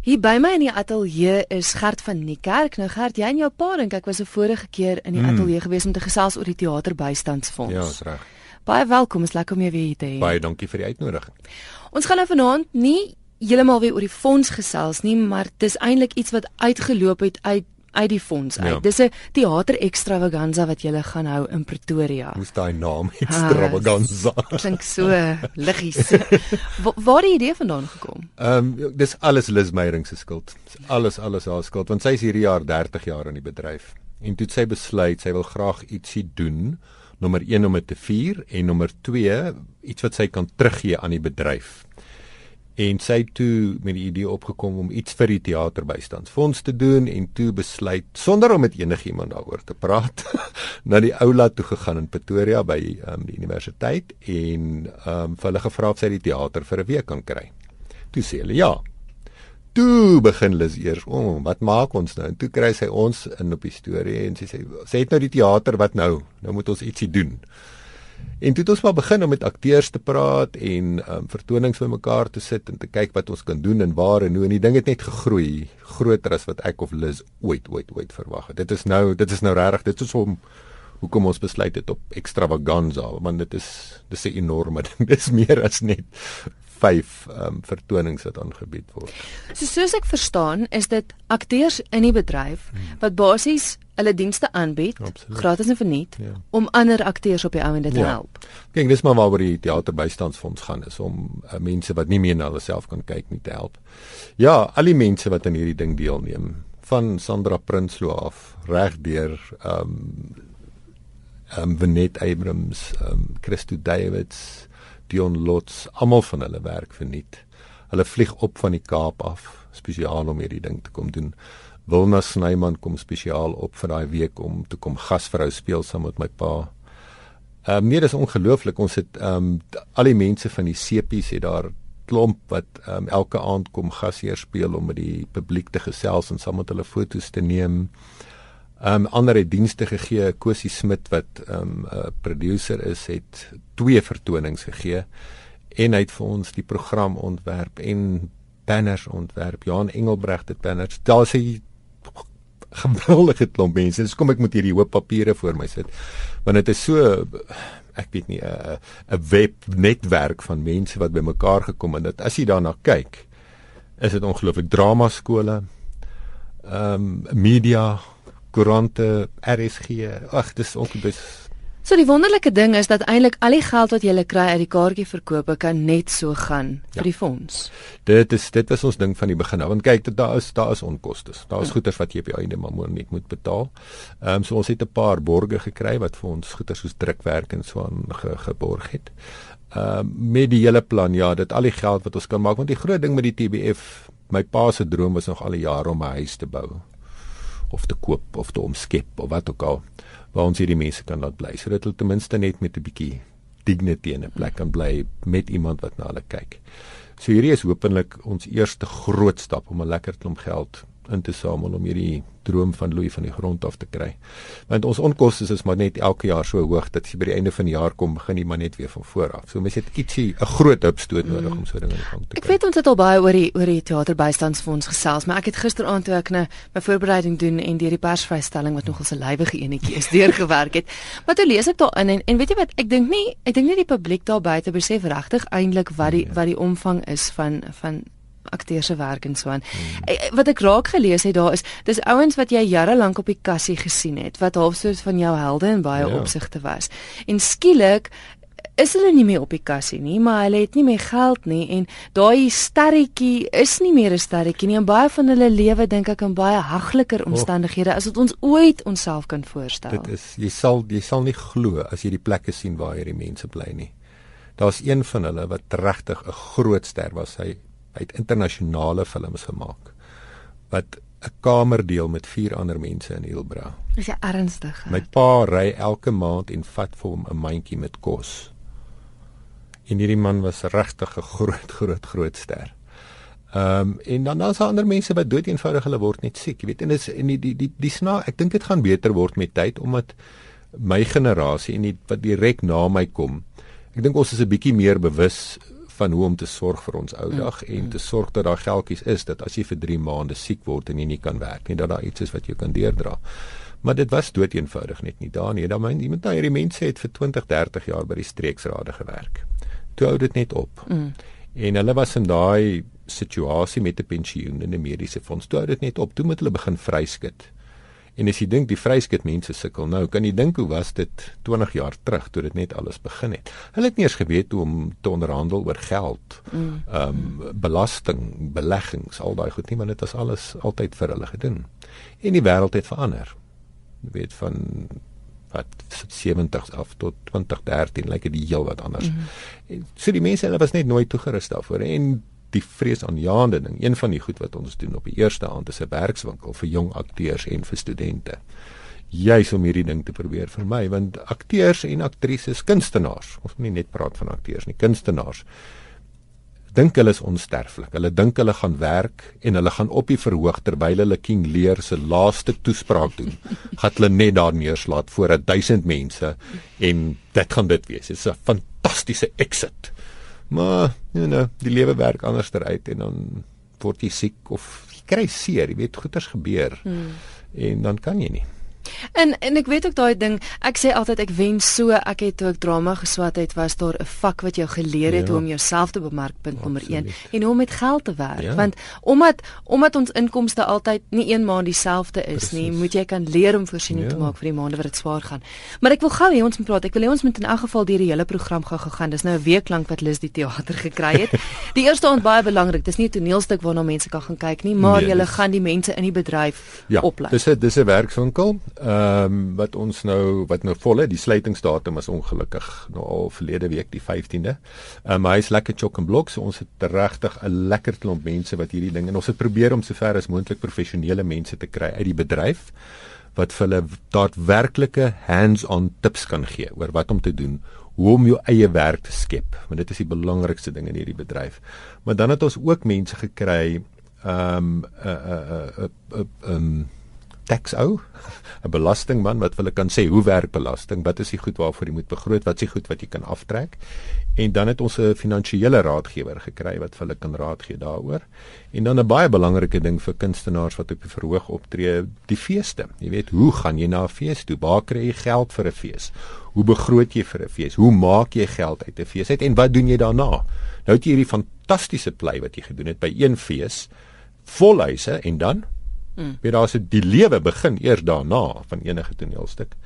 Hier by my in die ateljee is Gert van Niekerk. Nou Gert, jy en jou pa dink ek was 'n vorige keer in die mm. ateljee gewees om te gesels oor die teaterbystandsfonds. Ja, dis reg. Baie welkom, is lekker om jou weer hier te hê. Baie dankie vir die uitnodiging. Ons gaan nou vanaand nie heeltemal weer oor die fonds gesels nie, maar dis eintlik iets wat uitgeloop het uit uit die fonds uit. Ja. Dis 'n teater extravaganza wat jy gaan hou in Pretoria. Hoe's daai naam extravaganza? Ah, klink so liggies. Wa waar die idee vandaan gekom? Ehm um, dis alles Liz Meyering se skuld. Alles alles haar skuld want sy is hierdie jaar 30 jaar in die bedryf. En toe sy besluit sy wil graag ietsie doen. Nommer 1 om dit te vier en nommer 2 iets wat sy kan teruggee aan die bedryf en sy het toe met die idee opgekom om iets vir die teaterbystandsfonds te doen en toe besluit sonder om met enigiemand daaroor te praat na die oula toe gegaan in Pretoria by um, die universiteit en um, vir hulle gevra of sy die teater vir 'n week kan kry. Toe sê hulle ja. Toe begin hulle eers, "O, oh, wat maak ons nou?" En toe kry sy ons in op die storie en sy sê, "Sê dit nou die teater wat nou? Nou moet ons ietsie doen." En toe het ons maar begin om met akteurs te praat en um, vertonings bymekaar te sit en te kyk wat ons kan doen en waar en hoe en die ding het net gegroei groter as wat ek of Liz ooit ooit ooit verwag het. Dit is nou dit is nou regtig dit is om hoekom ons besluit het op extravaganza want dit is dis 'n enorme ding. Dis meer as net vyf um, vertonings wat aangebied word. So soos ek verstaan, is dit akteurs in die bedryf wat basies hulle dienste aanbied gratis en verniet ja. om ander akteurs op die ou en dit te ja. help. Kyk, dis maar waaroor die teaterbystandsfonds gaan is om uh, mense wat nie meer na hulle self kan kyk nie te help. Ja, al die mense wat aan hierdie ding deelneem, van Sandra Prinsloo af regdeur ehm um, ehm um, Venet Abrams, ehm um, Christo Davids, Dion Lots, almal van hulle werk verniet. Hulle vlieg op van die Kaap af spesiaal om hierdie ding te kom doen. Wilna Snyman kom spesiaal op vir daai week om te kom gasvrou speel saam met my pa. Ehm um, nee, dis ongelooflik. Ons het ehm um, al die mense van die sepies het daar klomp wat ehm um, elke aand kom gasheer speel om met die publiek te gesels en saam met hulle foto's te neem. Ehm um, ander het dienste gegee. Kosie Smit wat ehm um, 'n producer is, het twee vertonings gegee en hy het vir ons die program ontwerp en banners ontwerp. Jan Engelbregt het banners. Daar is 'n geweldige klomp mense. Dis kom ek moet hierdie hoop papiere voor my sit. Want dit is so ek weet nie 'n 'n webnetwerk van mense wat bymekaar gekom en dit as jy daarna kyk, is dit ongelooflik drama skole. Ehm um, media koerante, RSG. Ag, dis ook dis So die wonderlike ding is dat eintlik al die geld wat jy kry uit die kaartjieverkope kan net so gaan vir ja. die fonds. Dit is dit was ons ding van die begin af. Want kyk, daar is daar is onkoste. Daar is ja. goeder wat jy op die einde maar moet net moet betaal. Ehm um, so ons het 'n paar borge gekry wat vir ons goeder soos drukwerk en so aan ge, geborg het. Ehm um, met die hele plan ja, dit al die geld wat ons kan maak want die groot ding met die TBF, my pa se droom was nog al die jare om 'n huis te bou of te koop of te omskep of wat ook al waar ons hierdie mense kan laat bly sodat hulle ten minste net met 'n bietjie dignity in 'n plek kan bly met iemand wat na hulle kyk. So hierdie is hopelik ons eerste groot stap om 'n lekker klomp geld in te samel om hierdie droom van Louis van die grond af te kry. Want ons onkoste is maar net elke jaar so hoog dat jy by die einde van die jaar kom begin jy maar net weer van voor af. So mens het ietsie 'n groot hupstoot nodig mm. om so dinge in gang te kry. Ek weet ons het al baie oor die oor die teaterbystandsfonds gesels, maar ek het gisteraand toe ek 'n my voorbereiding doen en deur die persvrystelling wat nogal 'n lywige enetjie is deurgewerk het. Maar toe lees ek daarin en en weet jy wat, ek dink nie ek dink nie die publiek daar buite besef regtig eintlik wat die nee. wat die omvang is van van akteurs se werk en so aan. Hmm. Wat ek raak gelees het daar is dis ouens wat jy jare lank op die kassie gesien het wat half soos van jou helde in baie ja. opsigte was. En skielik is hulle nie meer op die kassie nie, maar hulle het nie meer geld nie en daai sterretjie is nie meer 'n sterretjie nie en baie van hulle lewe dink ek in baie hagliker omstandighede oh. as wat ons ooit onsself kan voorstel. Dit is jy sal jy sal nie glo as jy die plekke sien waar hierdie mense bly nie. Daar's een van hulle wat regtig 'n groot ster was. Hy Hy het internasionale films gemaak wat 'n kamer deel met vier ander mense in Hilbra. Is jy ernstig? My pa ry elke maand en vat vir hom 'n mandjie met kos. En hierdie man was regtig 'n groot groot groot ster. Ehm um, en dan dan is ander mense wat dood eenvoudig hulle word net siek, jy weet. En is en die die die, die sna ek dink dit gaan beter word met tyd omdat my generasie en die wat direk na my kom. Ek dink ons is 'n bietjie meer bewus van hoe om te sorg vir ons ou dag mm. en te sorg dat daar geldjies is dat as jy vir 3 maande siek word en jy nie kan werk nie dat daar iets is wat jy kan deurdra. Maar dit was dood eenvoudig net nie daar nie. Dan myn iemand daai hierdie mense het vir 20, 30 jaar by die streeksrade gewerk. Toe hou dit net op. Mm. En hulle was in daai situasie met 'n pensioen en 'n mediese fonds. Toe hou dit net op. Toe moet hulle begin vryskit. En as jy dink die vryskit mense sukkel nou, kan jy dink hoe was dit 20 jaar terug toe dit net alles begin het. Hulle het nie eens geweet hoe om te onderhandel oor geld. Mm. Ehm um, belasting, beleggings, al daai goed nie, want dit was alles altyd vir hulle gedoen. En die wêreld het verander. Jy weet van wat 70 af tot 2013 lyk like dit heel wat anders. Mm. So die mense hulle was net nooit toegerus daarvoor en die vreesaanjaende ding. Een van die goed wat ons doen op die eerste aand is 'n werkswinkel vir jong akteurs en vir studente. Juis om hierdie ding te probeer vir my want akteurs en aktrises, kunstenaars, ons moet nie net praat van akteurs nie, kunstenaars dink hulle is onsterflik. Hulle dink hulle gaan werk en hulle gaan op die verhoog terwyl hulle King Lear se laaste toespraak doen. gaan hulle net daar neerslaat voor 1000 mense en dit gaan dit wees. Dit's 'n fantastiese exit. Maar you know, die lewe werk anders uit en dan word jy siek of jy kry seer, jy weet goeters gebeur. Hmm. En dan kan jy nie. En en ek weet ook daai ding, ek sê altyd ek wen so, ek het toe ek drama geswat het, was daar 'n vak wat jou geleer het ja. hoe om jouself te bemark punt nommer 1 en hoe om met geld te werk. Ja. Want omdat omdat ons inkomste altyd nie een maand dieselfde is Precies. nie, moet jy kan leer om voorsiening ja. te maak vir die maande wat dit swaar gaan. Maar ek wil gou hê ons moet praat. Ek wil hê ons moet in elk geval deur die hele program gou gegaan. Dis nou 'n week lank wat Lis die teater gekry het. Die eerste aand baie belangrik. Dis nie 'n toneelstuk waarna mense kan gaan kyk nie, maar nee, jy gaan die mense in die bedryf ja, oplei. Dis 'n dis 'n werkswinkel ehm um, wat ons nou wat nou vol het die sluitingsdatum is ongelukkig nou al verlede week die 15de. Ehm um, hy is lekker chock and block so ons het regtig 'n lekker klomp mense wat hierdie ding en ons het probeer om sover as moontlik professionele mense te kry uit die bedryf wat vir hulle daadwerklike hands-on tips kan gee oor wat om te doen hoe om jou eie werk te skep want dit is die belangrikste ding in hierdie bedryf. Maar dan het ons ook mense gekry ehm um, 'n 'n 'n 'n tax ou, 'n belastingman wat hulle kan sê hoe werk belasting, wat is die goed waarvoor jy moet begroot, wat is die goed wat jy kan aftrek. En dan het ons 'n finansiële raadgewer gekry wat hulle kan raad gee daaroor. En dan 'n baie belangrike ding vir kunstenaars wat op die verhoog optree, die feeste. Jy weet, hoe gaan jy na 'n fees toe? Waar kry jy geld vir 'n fees? Hoe begroot jy vir 'n fees? Hoe maak jy geld uit 'n fees uit en wat doen jy daarna? Nou het jy hierdie fantastiese plei wat jy gedoen het by een fees, vol huise en dan Mm. Weet daar's die lewe begin eers daarna van enige toneelstuk.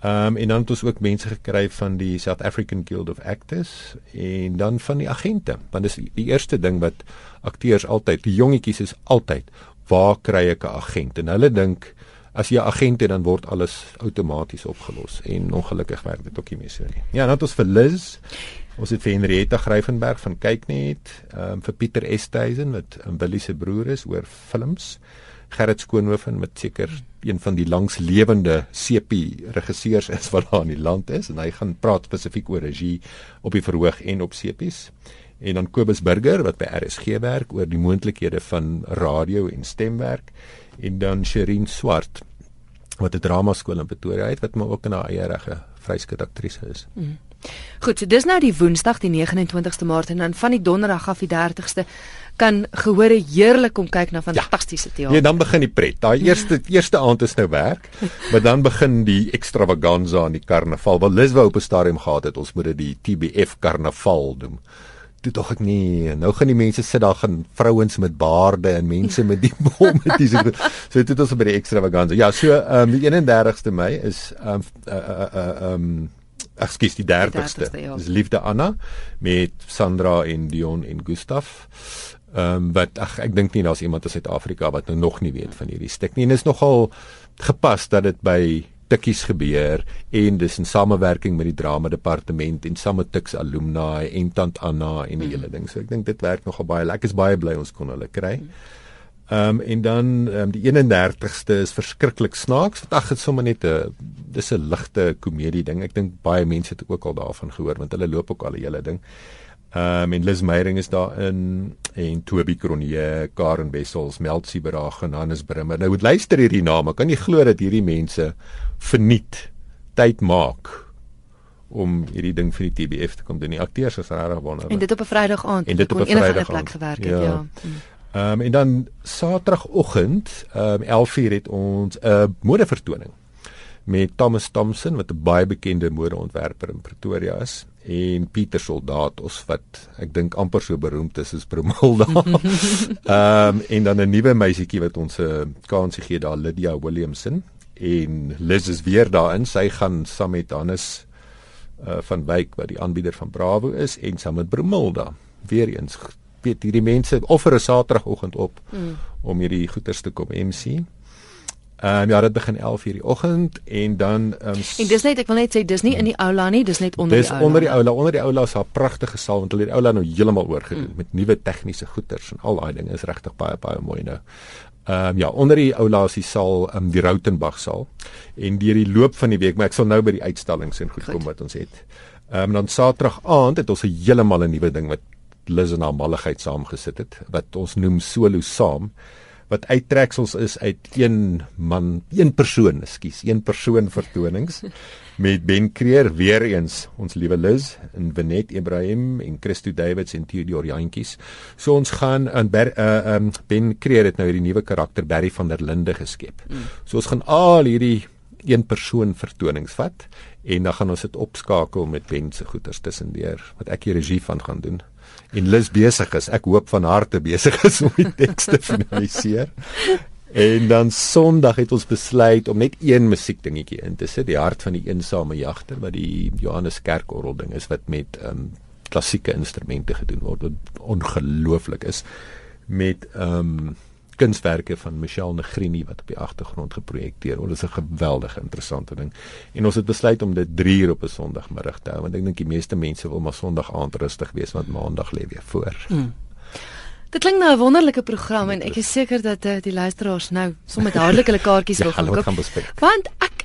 Ehm um, en dan het ons ook mense gekry van die South African Guild of Actors en dan van die agente. Want dis die eerste ding wat akteurs altyd, die jongetjies is altyd, waar kry ek 'n agent? En hulle dink as jy 'n agent het dan word alles outomaties opgelos en ongelukkig werk dit ook nie meer so nie. Ja, dan het ons vir Liz Ons het vir Henrietta Gryvenberg van Kyknet, ehm um, vir Pieter Esthuizen wat 'n Willie se broer is oor films. Gerrit Skoonhoven met seker een van die langslewende sepie regisseurs is wat daar in die land is en hy gaan praat spesifiek oor regie op die verhoog en op sepies. En dan Kobus Burger wat by RSG werk oor die moontlikhede van radio en stemwerk en dan Sherin Swart wat 'n drama skool in Pretoria het wat maar ook 'n eie regte vryskut aktrise is. Mm. Goed, so dis nou die Woensdag die 29ste Maart en dan van die Donderdag af die 30ste kan gehore heerlik kom kyk na fantastiese teater. Ja, nee, dan begin die pret. Daai eerste eerste aand is nou werk, maar dan begin die extravaganza aan die karnaval. Wat Liswa op 'n stadium gehad het, ons moet dit die TBF karnaval noem. Toe tog ek nie. Nou gaan die mense sit daar gaan vrouens met baarde en mense met die bom met dis so dit is by die extravaganza. Ja, so ehm um, die 31ste Mei is ehm um, uh, uh, uh, um, Ekskuus die 30ste. Ja. Dis Liefde Anna met Sandra en Dion en Gustaf. Ehm um, wat ag ek dink nie daar's iemand in Suid-Afrika wat nou nog nie weet van hierdie stuk nie. En is nogal gepas dat dit by Tikkies gebeur en dis in samewerking met die drama departement en saam met Tix alumni en Tant Anna en die mm. hele ding. So ek dink dit werk nogal baie lekker. Ek is baie bly ons kon hulle kry. Ehm um, en dan um, die 31ste is verskriklik snaaks. Ag, dit sommer net 'n dis 'n ligte komedie ding. Ek dink baie mense het ook al daarvan gehoor want hulle loop ook al die hele ding. Ehm um, en Liz Meyering is daar in en Toby Cronje, Karen Wessels, Meltsie Beraag en Hannes Brimmer. Nou moet luister hierdie name. Kan jy glo dat hierdie mense verniet tyd maak om hierdie ding vir die TBF te kom doen. Die akteurs is regtig wonderlik. En dit op 'n Vrydag aand. En dit op 'n Vrydag plek gewerk het, ja. ja. Ehm um, en dan Saterdagoggend, ehm um, 11:00 het ons 'n uh, modevertoning met Thomas Thompson wat 'n baie bekende modeontwerper in Pretoria is en Pieter Soldatos wat ek dink amper so beroemd is as Bromilda. Ehm um, en dan 'n nuwe meisietjie wat ons 'n uh, kansie gee daar Lydia Williamson en Liz is weer daarin. Sy gaan saam met Hannes uh, van Wyk wat die aanbieder van Bravo is en saam met Bromilda weer eens weet hierdie mense offer 'n Saterdagoggend op mm. om hierdie goeders te kom MC. Ehm um, ja, dit begin 11:00 die oggend en dan um, En dis net ek wil net sê dis nie in die aula nie, dis net onder dis die aula. Dis onder die aula. Onder die aula is 'n pragtige saal want hulle het die aula nou heeltemal oorgedoen mm. met nuwe tegniese goeders en al daai dinge is regtig baie baie mooi nou. Ehm um, ja, onder die aula is die saal, um, die Rautenbach saal. En deur die loop van die week, maar ek sal nou by die uitstallings en goed, goed. kom wat ons het. Ehm um, dan Saterdag aand het ons 'n heeltemal 'n nuwe ding wat Liz en haar malligheid saamgesit het wat ons noem solo saam wat uittreksels is uit een man, een persoon, ekskuus, een persoon vertonings met Ben Creer weer eens ons liewe Liz en Benet Ibrahim en Christo Davids en Theodore Jantjies. So ons gaan in uh, um, Ben Creer het nou hierdie nuwe karakter Barry van der Linde geskep. Mm. So ons gaan al hierdie een persoon vertonings vat en dan gaan ons dit opskakel met Ben se goeters tussendeur wat ek die regie van gaan doen en Lis besig is. Ek hoop van harte besig is om die teks te finaliseer. En dan Sondag het ons besluit om net een musiekdingetjie in te sit, die hart van die eensame jagter wat die Johannes Kerkorrel ding is wat met ehm um, klassieke instrumente gedoen word wat ongelooflik is met ehm um, kunswerke van Michelle Negrini wat op die agtergrond geprojekteer word. Dit is 'n geweldige interessante ding. En ons het besluit om dit 3 uur op 'n Sondagmiddag te hou want ek dink die meeste mense wil maar Sondag aand rustig wees want Maandag lê weer voor. Hmm. Dit klink nou 'n wonderlike program en ek is seker dat uh, die luisteraars nou sommer dadelik hulle kaartjies ja, wil gaan koop. Want ek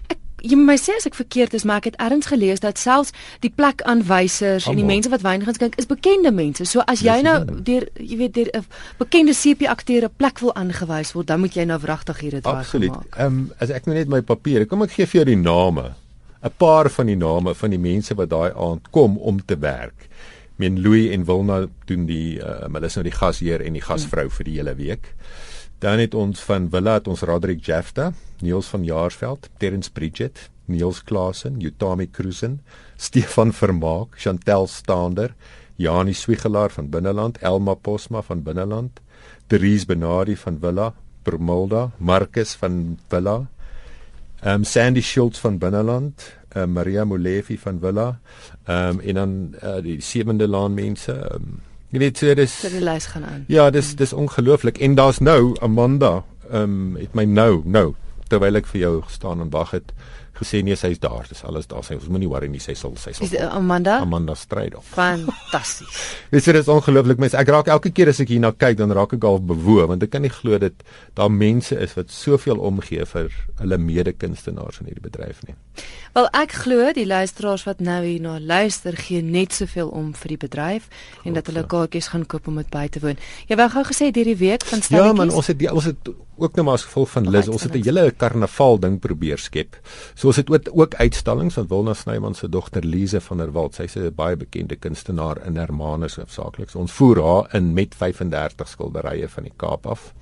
jy my sê as ek verkeerd is, maar ek het ergens gelees dat selfs die plekaanwysers en die mense wat wyn gaan skink is bekende mense. So as jy nou deur jy weet deur 'n bekende CP akteur 'n plek wil aangewys word, dan moet jy nou wragtig hier dit waar gemaak. Absoluut. Ehm um, as ek nou net my papiere, kom ek gee vir jou die name. 'n Paar van die name van die mense wat daai aand kom om te werk. Men Louis en Wilna doen die uh, hulle is nou die gasheer en die gasvrou vir die hele week. Dan het ons van Villa het ons Roderick Jefta, Niels van Jaarsveld, Terence Bridget, Niels Klasen, Utami Cruisen, Stefan Vermaak, Chantel Stander, Janie Swigelaar van Binneland, Elma Posma van Binneland, Dries Benadi van Villa, Promolda, Marcus van Villa, um, Sandy Schultz van Binneland, um, Maria Molefi van Villa, um, en dan uh, die sewende laan mense, um, Jy weet so dis So die lys gaan aan. Ja, dis dis ongelooflik. En daar's nou Amanda, ehm um, het my nou nou terwyl ek vir jou staan en wag het gesê nee sy's daar. Dis alles daar. Sy ons moenie worry nie. Sy sal sy sal Is Amanda? Amanda stryd op. Fantasties Weet jy dit is ongelooflik mens ek raak elke keer as ek hierna kyk dan raak ek al bewoe want ek kan nie glo dat daar mense is wat soveel omgee vir hulle mede-kunstenaars in hierdie bedryf nie Wel ek glo die luisteraars wat nou hierna luister gee net soveel om vir die bedryf Goed, en dat hulle kaartjies gaan koop om dit by te woon. Jy wou gou gesê hierdie week van stelletjies. Ja man, ons het die, ons het ook nou maar as gevolg van Liz, ons het 'n hele karnaval ding probeer skep. So ons het ook, ook uitstallings van Wilna Snyman se dogter Lize van der Walt. Sy's 'n baie bekende kunstenaar in Hermanus hoofsaaklik. So ons voer haar in met 35 skilderye van die Kaap af.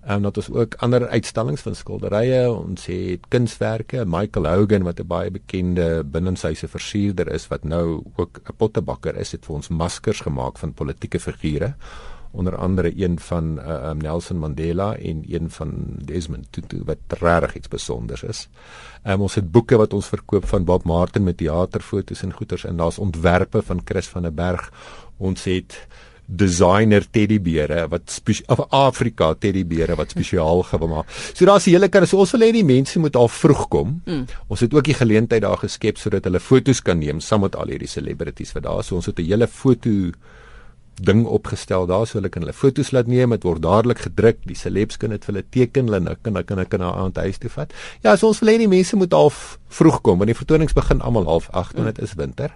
En um, dat ons ook ander uitstallings van skilderye, ons het kunswerke, Michael Hogan wat 'n baie bekende binnenshuise versierder is wat nou ook 'n pottebakker is, het vir ons maskers gemaak van politieke figure onder andere een van uh, Nelson Mandela en een van Desmond Tutu wat regtig iets spesiaals is. Um, ons het boeke wat ons verkoop van Bob Martin met teaterfoto's en goeters en daar's ontwerpe van Chris van der Berg. Ons het designer teddybeere wat of Afrika teddybeere wat spesiaal gemaak. So daar's 'n hele kan so ons wil hê die mense moet al vroeg kom. Mm. Ons het ook die geleentheid daar geskep sodat hulle foto's kan neem saam met al hierdie celebrities wat daar is. So ons het 'n hele foto ding opgestel daar so hulle kan hulle foto's laat neem dit word dadelik gedruk die celebs kan dit vir hulle teken hulle kan kan kan kan na huis toe vat ja so ons wil hê die mense moet al vroeg kom want die vertonings begin almal half 8 want dit is winter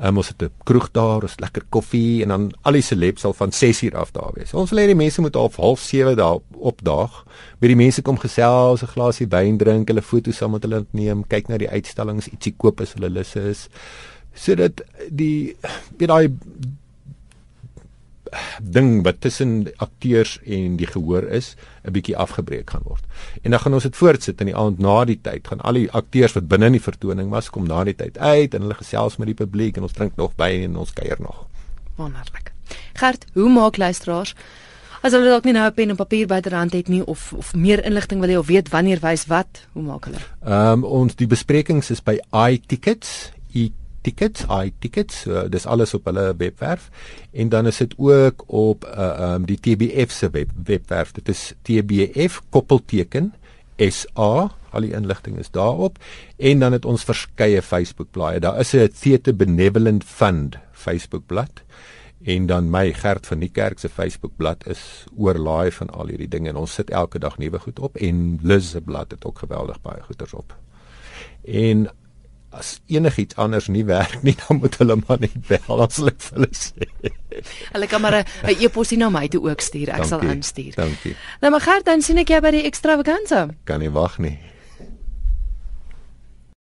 Um, ons het 'n kroeg daar, ons lekker koffie en dan al die celebs sal van 6 uur af daar wees. Ons wil hê die mense moet op half 7 daar opdaag. By die mense kom gesels, 'n glasie wyn drink, hulle foto's saam met hulle neem, kyk na die uitstallings, ietsie koop as hulle lus is. sodat die weet daai ding wat tussen akteurs en die gehoor is 'n bietjie afgebreek gaan word. En dan gaan ons dit voortsit in die aand na die tyd. Gaan al die akteurs wat binne in die vertoning was kom na die tyd uit en hulle gesels met die publiek en ons drink nog by en ons kuier nog. Wonderlik. Gert, hoe maak luisteraars as hulle dalk nie nou 'n pen en papier byderhand het nie of of meer inligting wil hê of weet wanneer wys wat, hoe maak hulle? Ehm um, ons die besprekings is by iTickets, tickets, i tickets, uh, dis alles op hulle webwerf en dan is dit ook op uh um die TBF se web, webwerf. Dit is TBF koppelteken SA. Al die inligting is daarop en dan het ons verskeie Facebook blaaie. Daar is 'n Theatre Benevolent Fund Facebook bladsy en dan my Gert van die kerk se Facebook bladsy is oorlaai van al hierdie dinge en ons sit elke dag nuwe goed op en Liz se bladsy het ook geweldig baie goeders op. En as enigiets anders nie werk nie, dan moet hulle maar net bel as hulle vir hulle sê. Hulle kan maar 'n e-posie na my toe ook stuur. Ek dankie, sal aanstuur. Dankie. Nou maar Gert, dan sien ek jou by die ekstravaganza. Kan nie wag nie.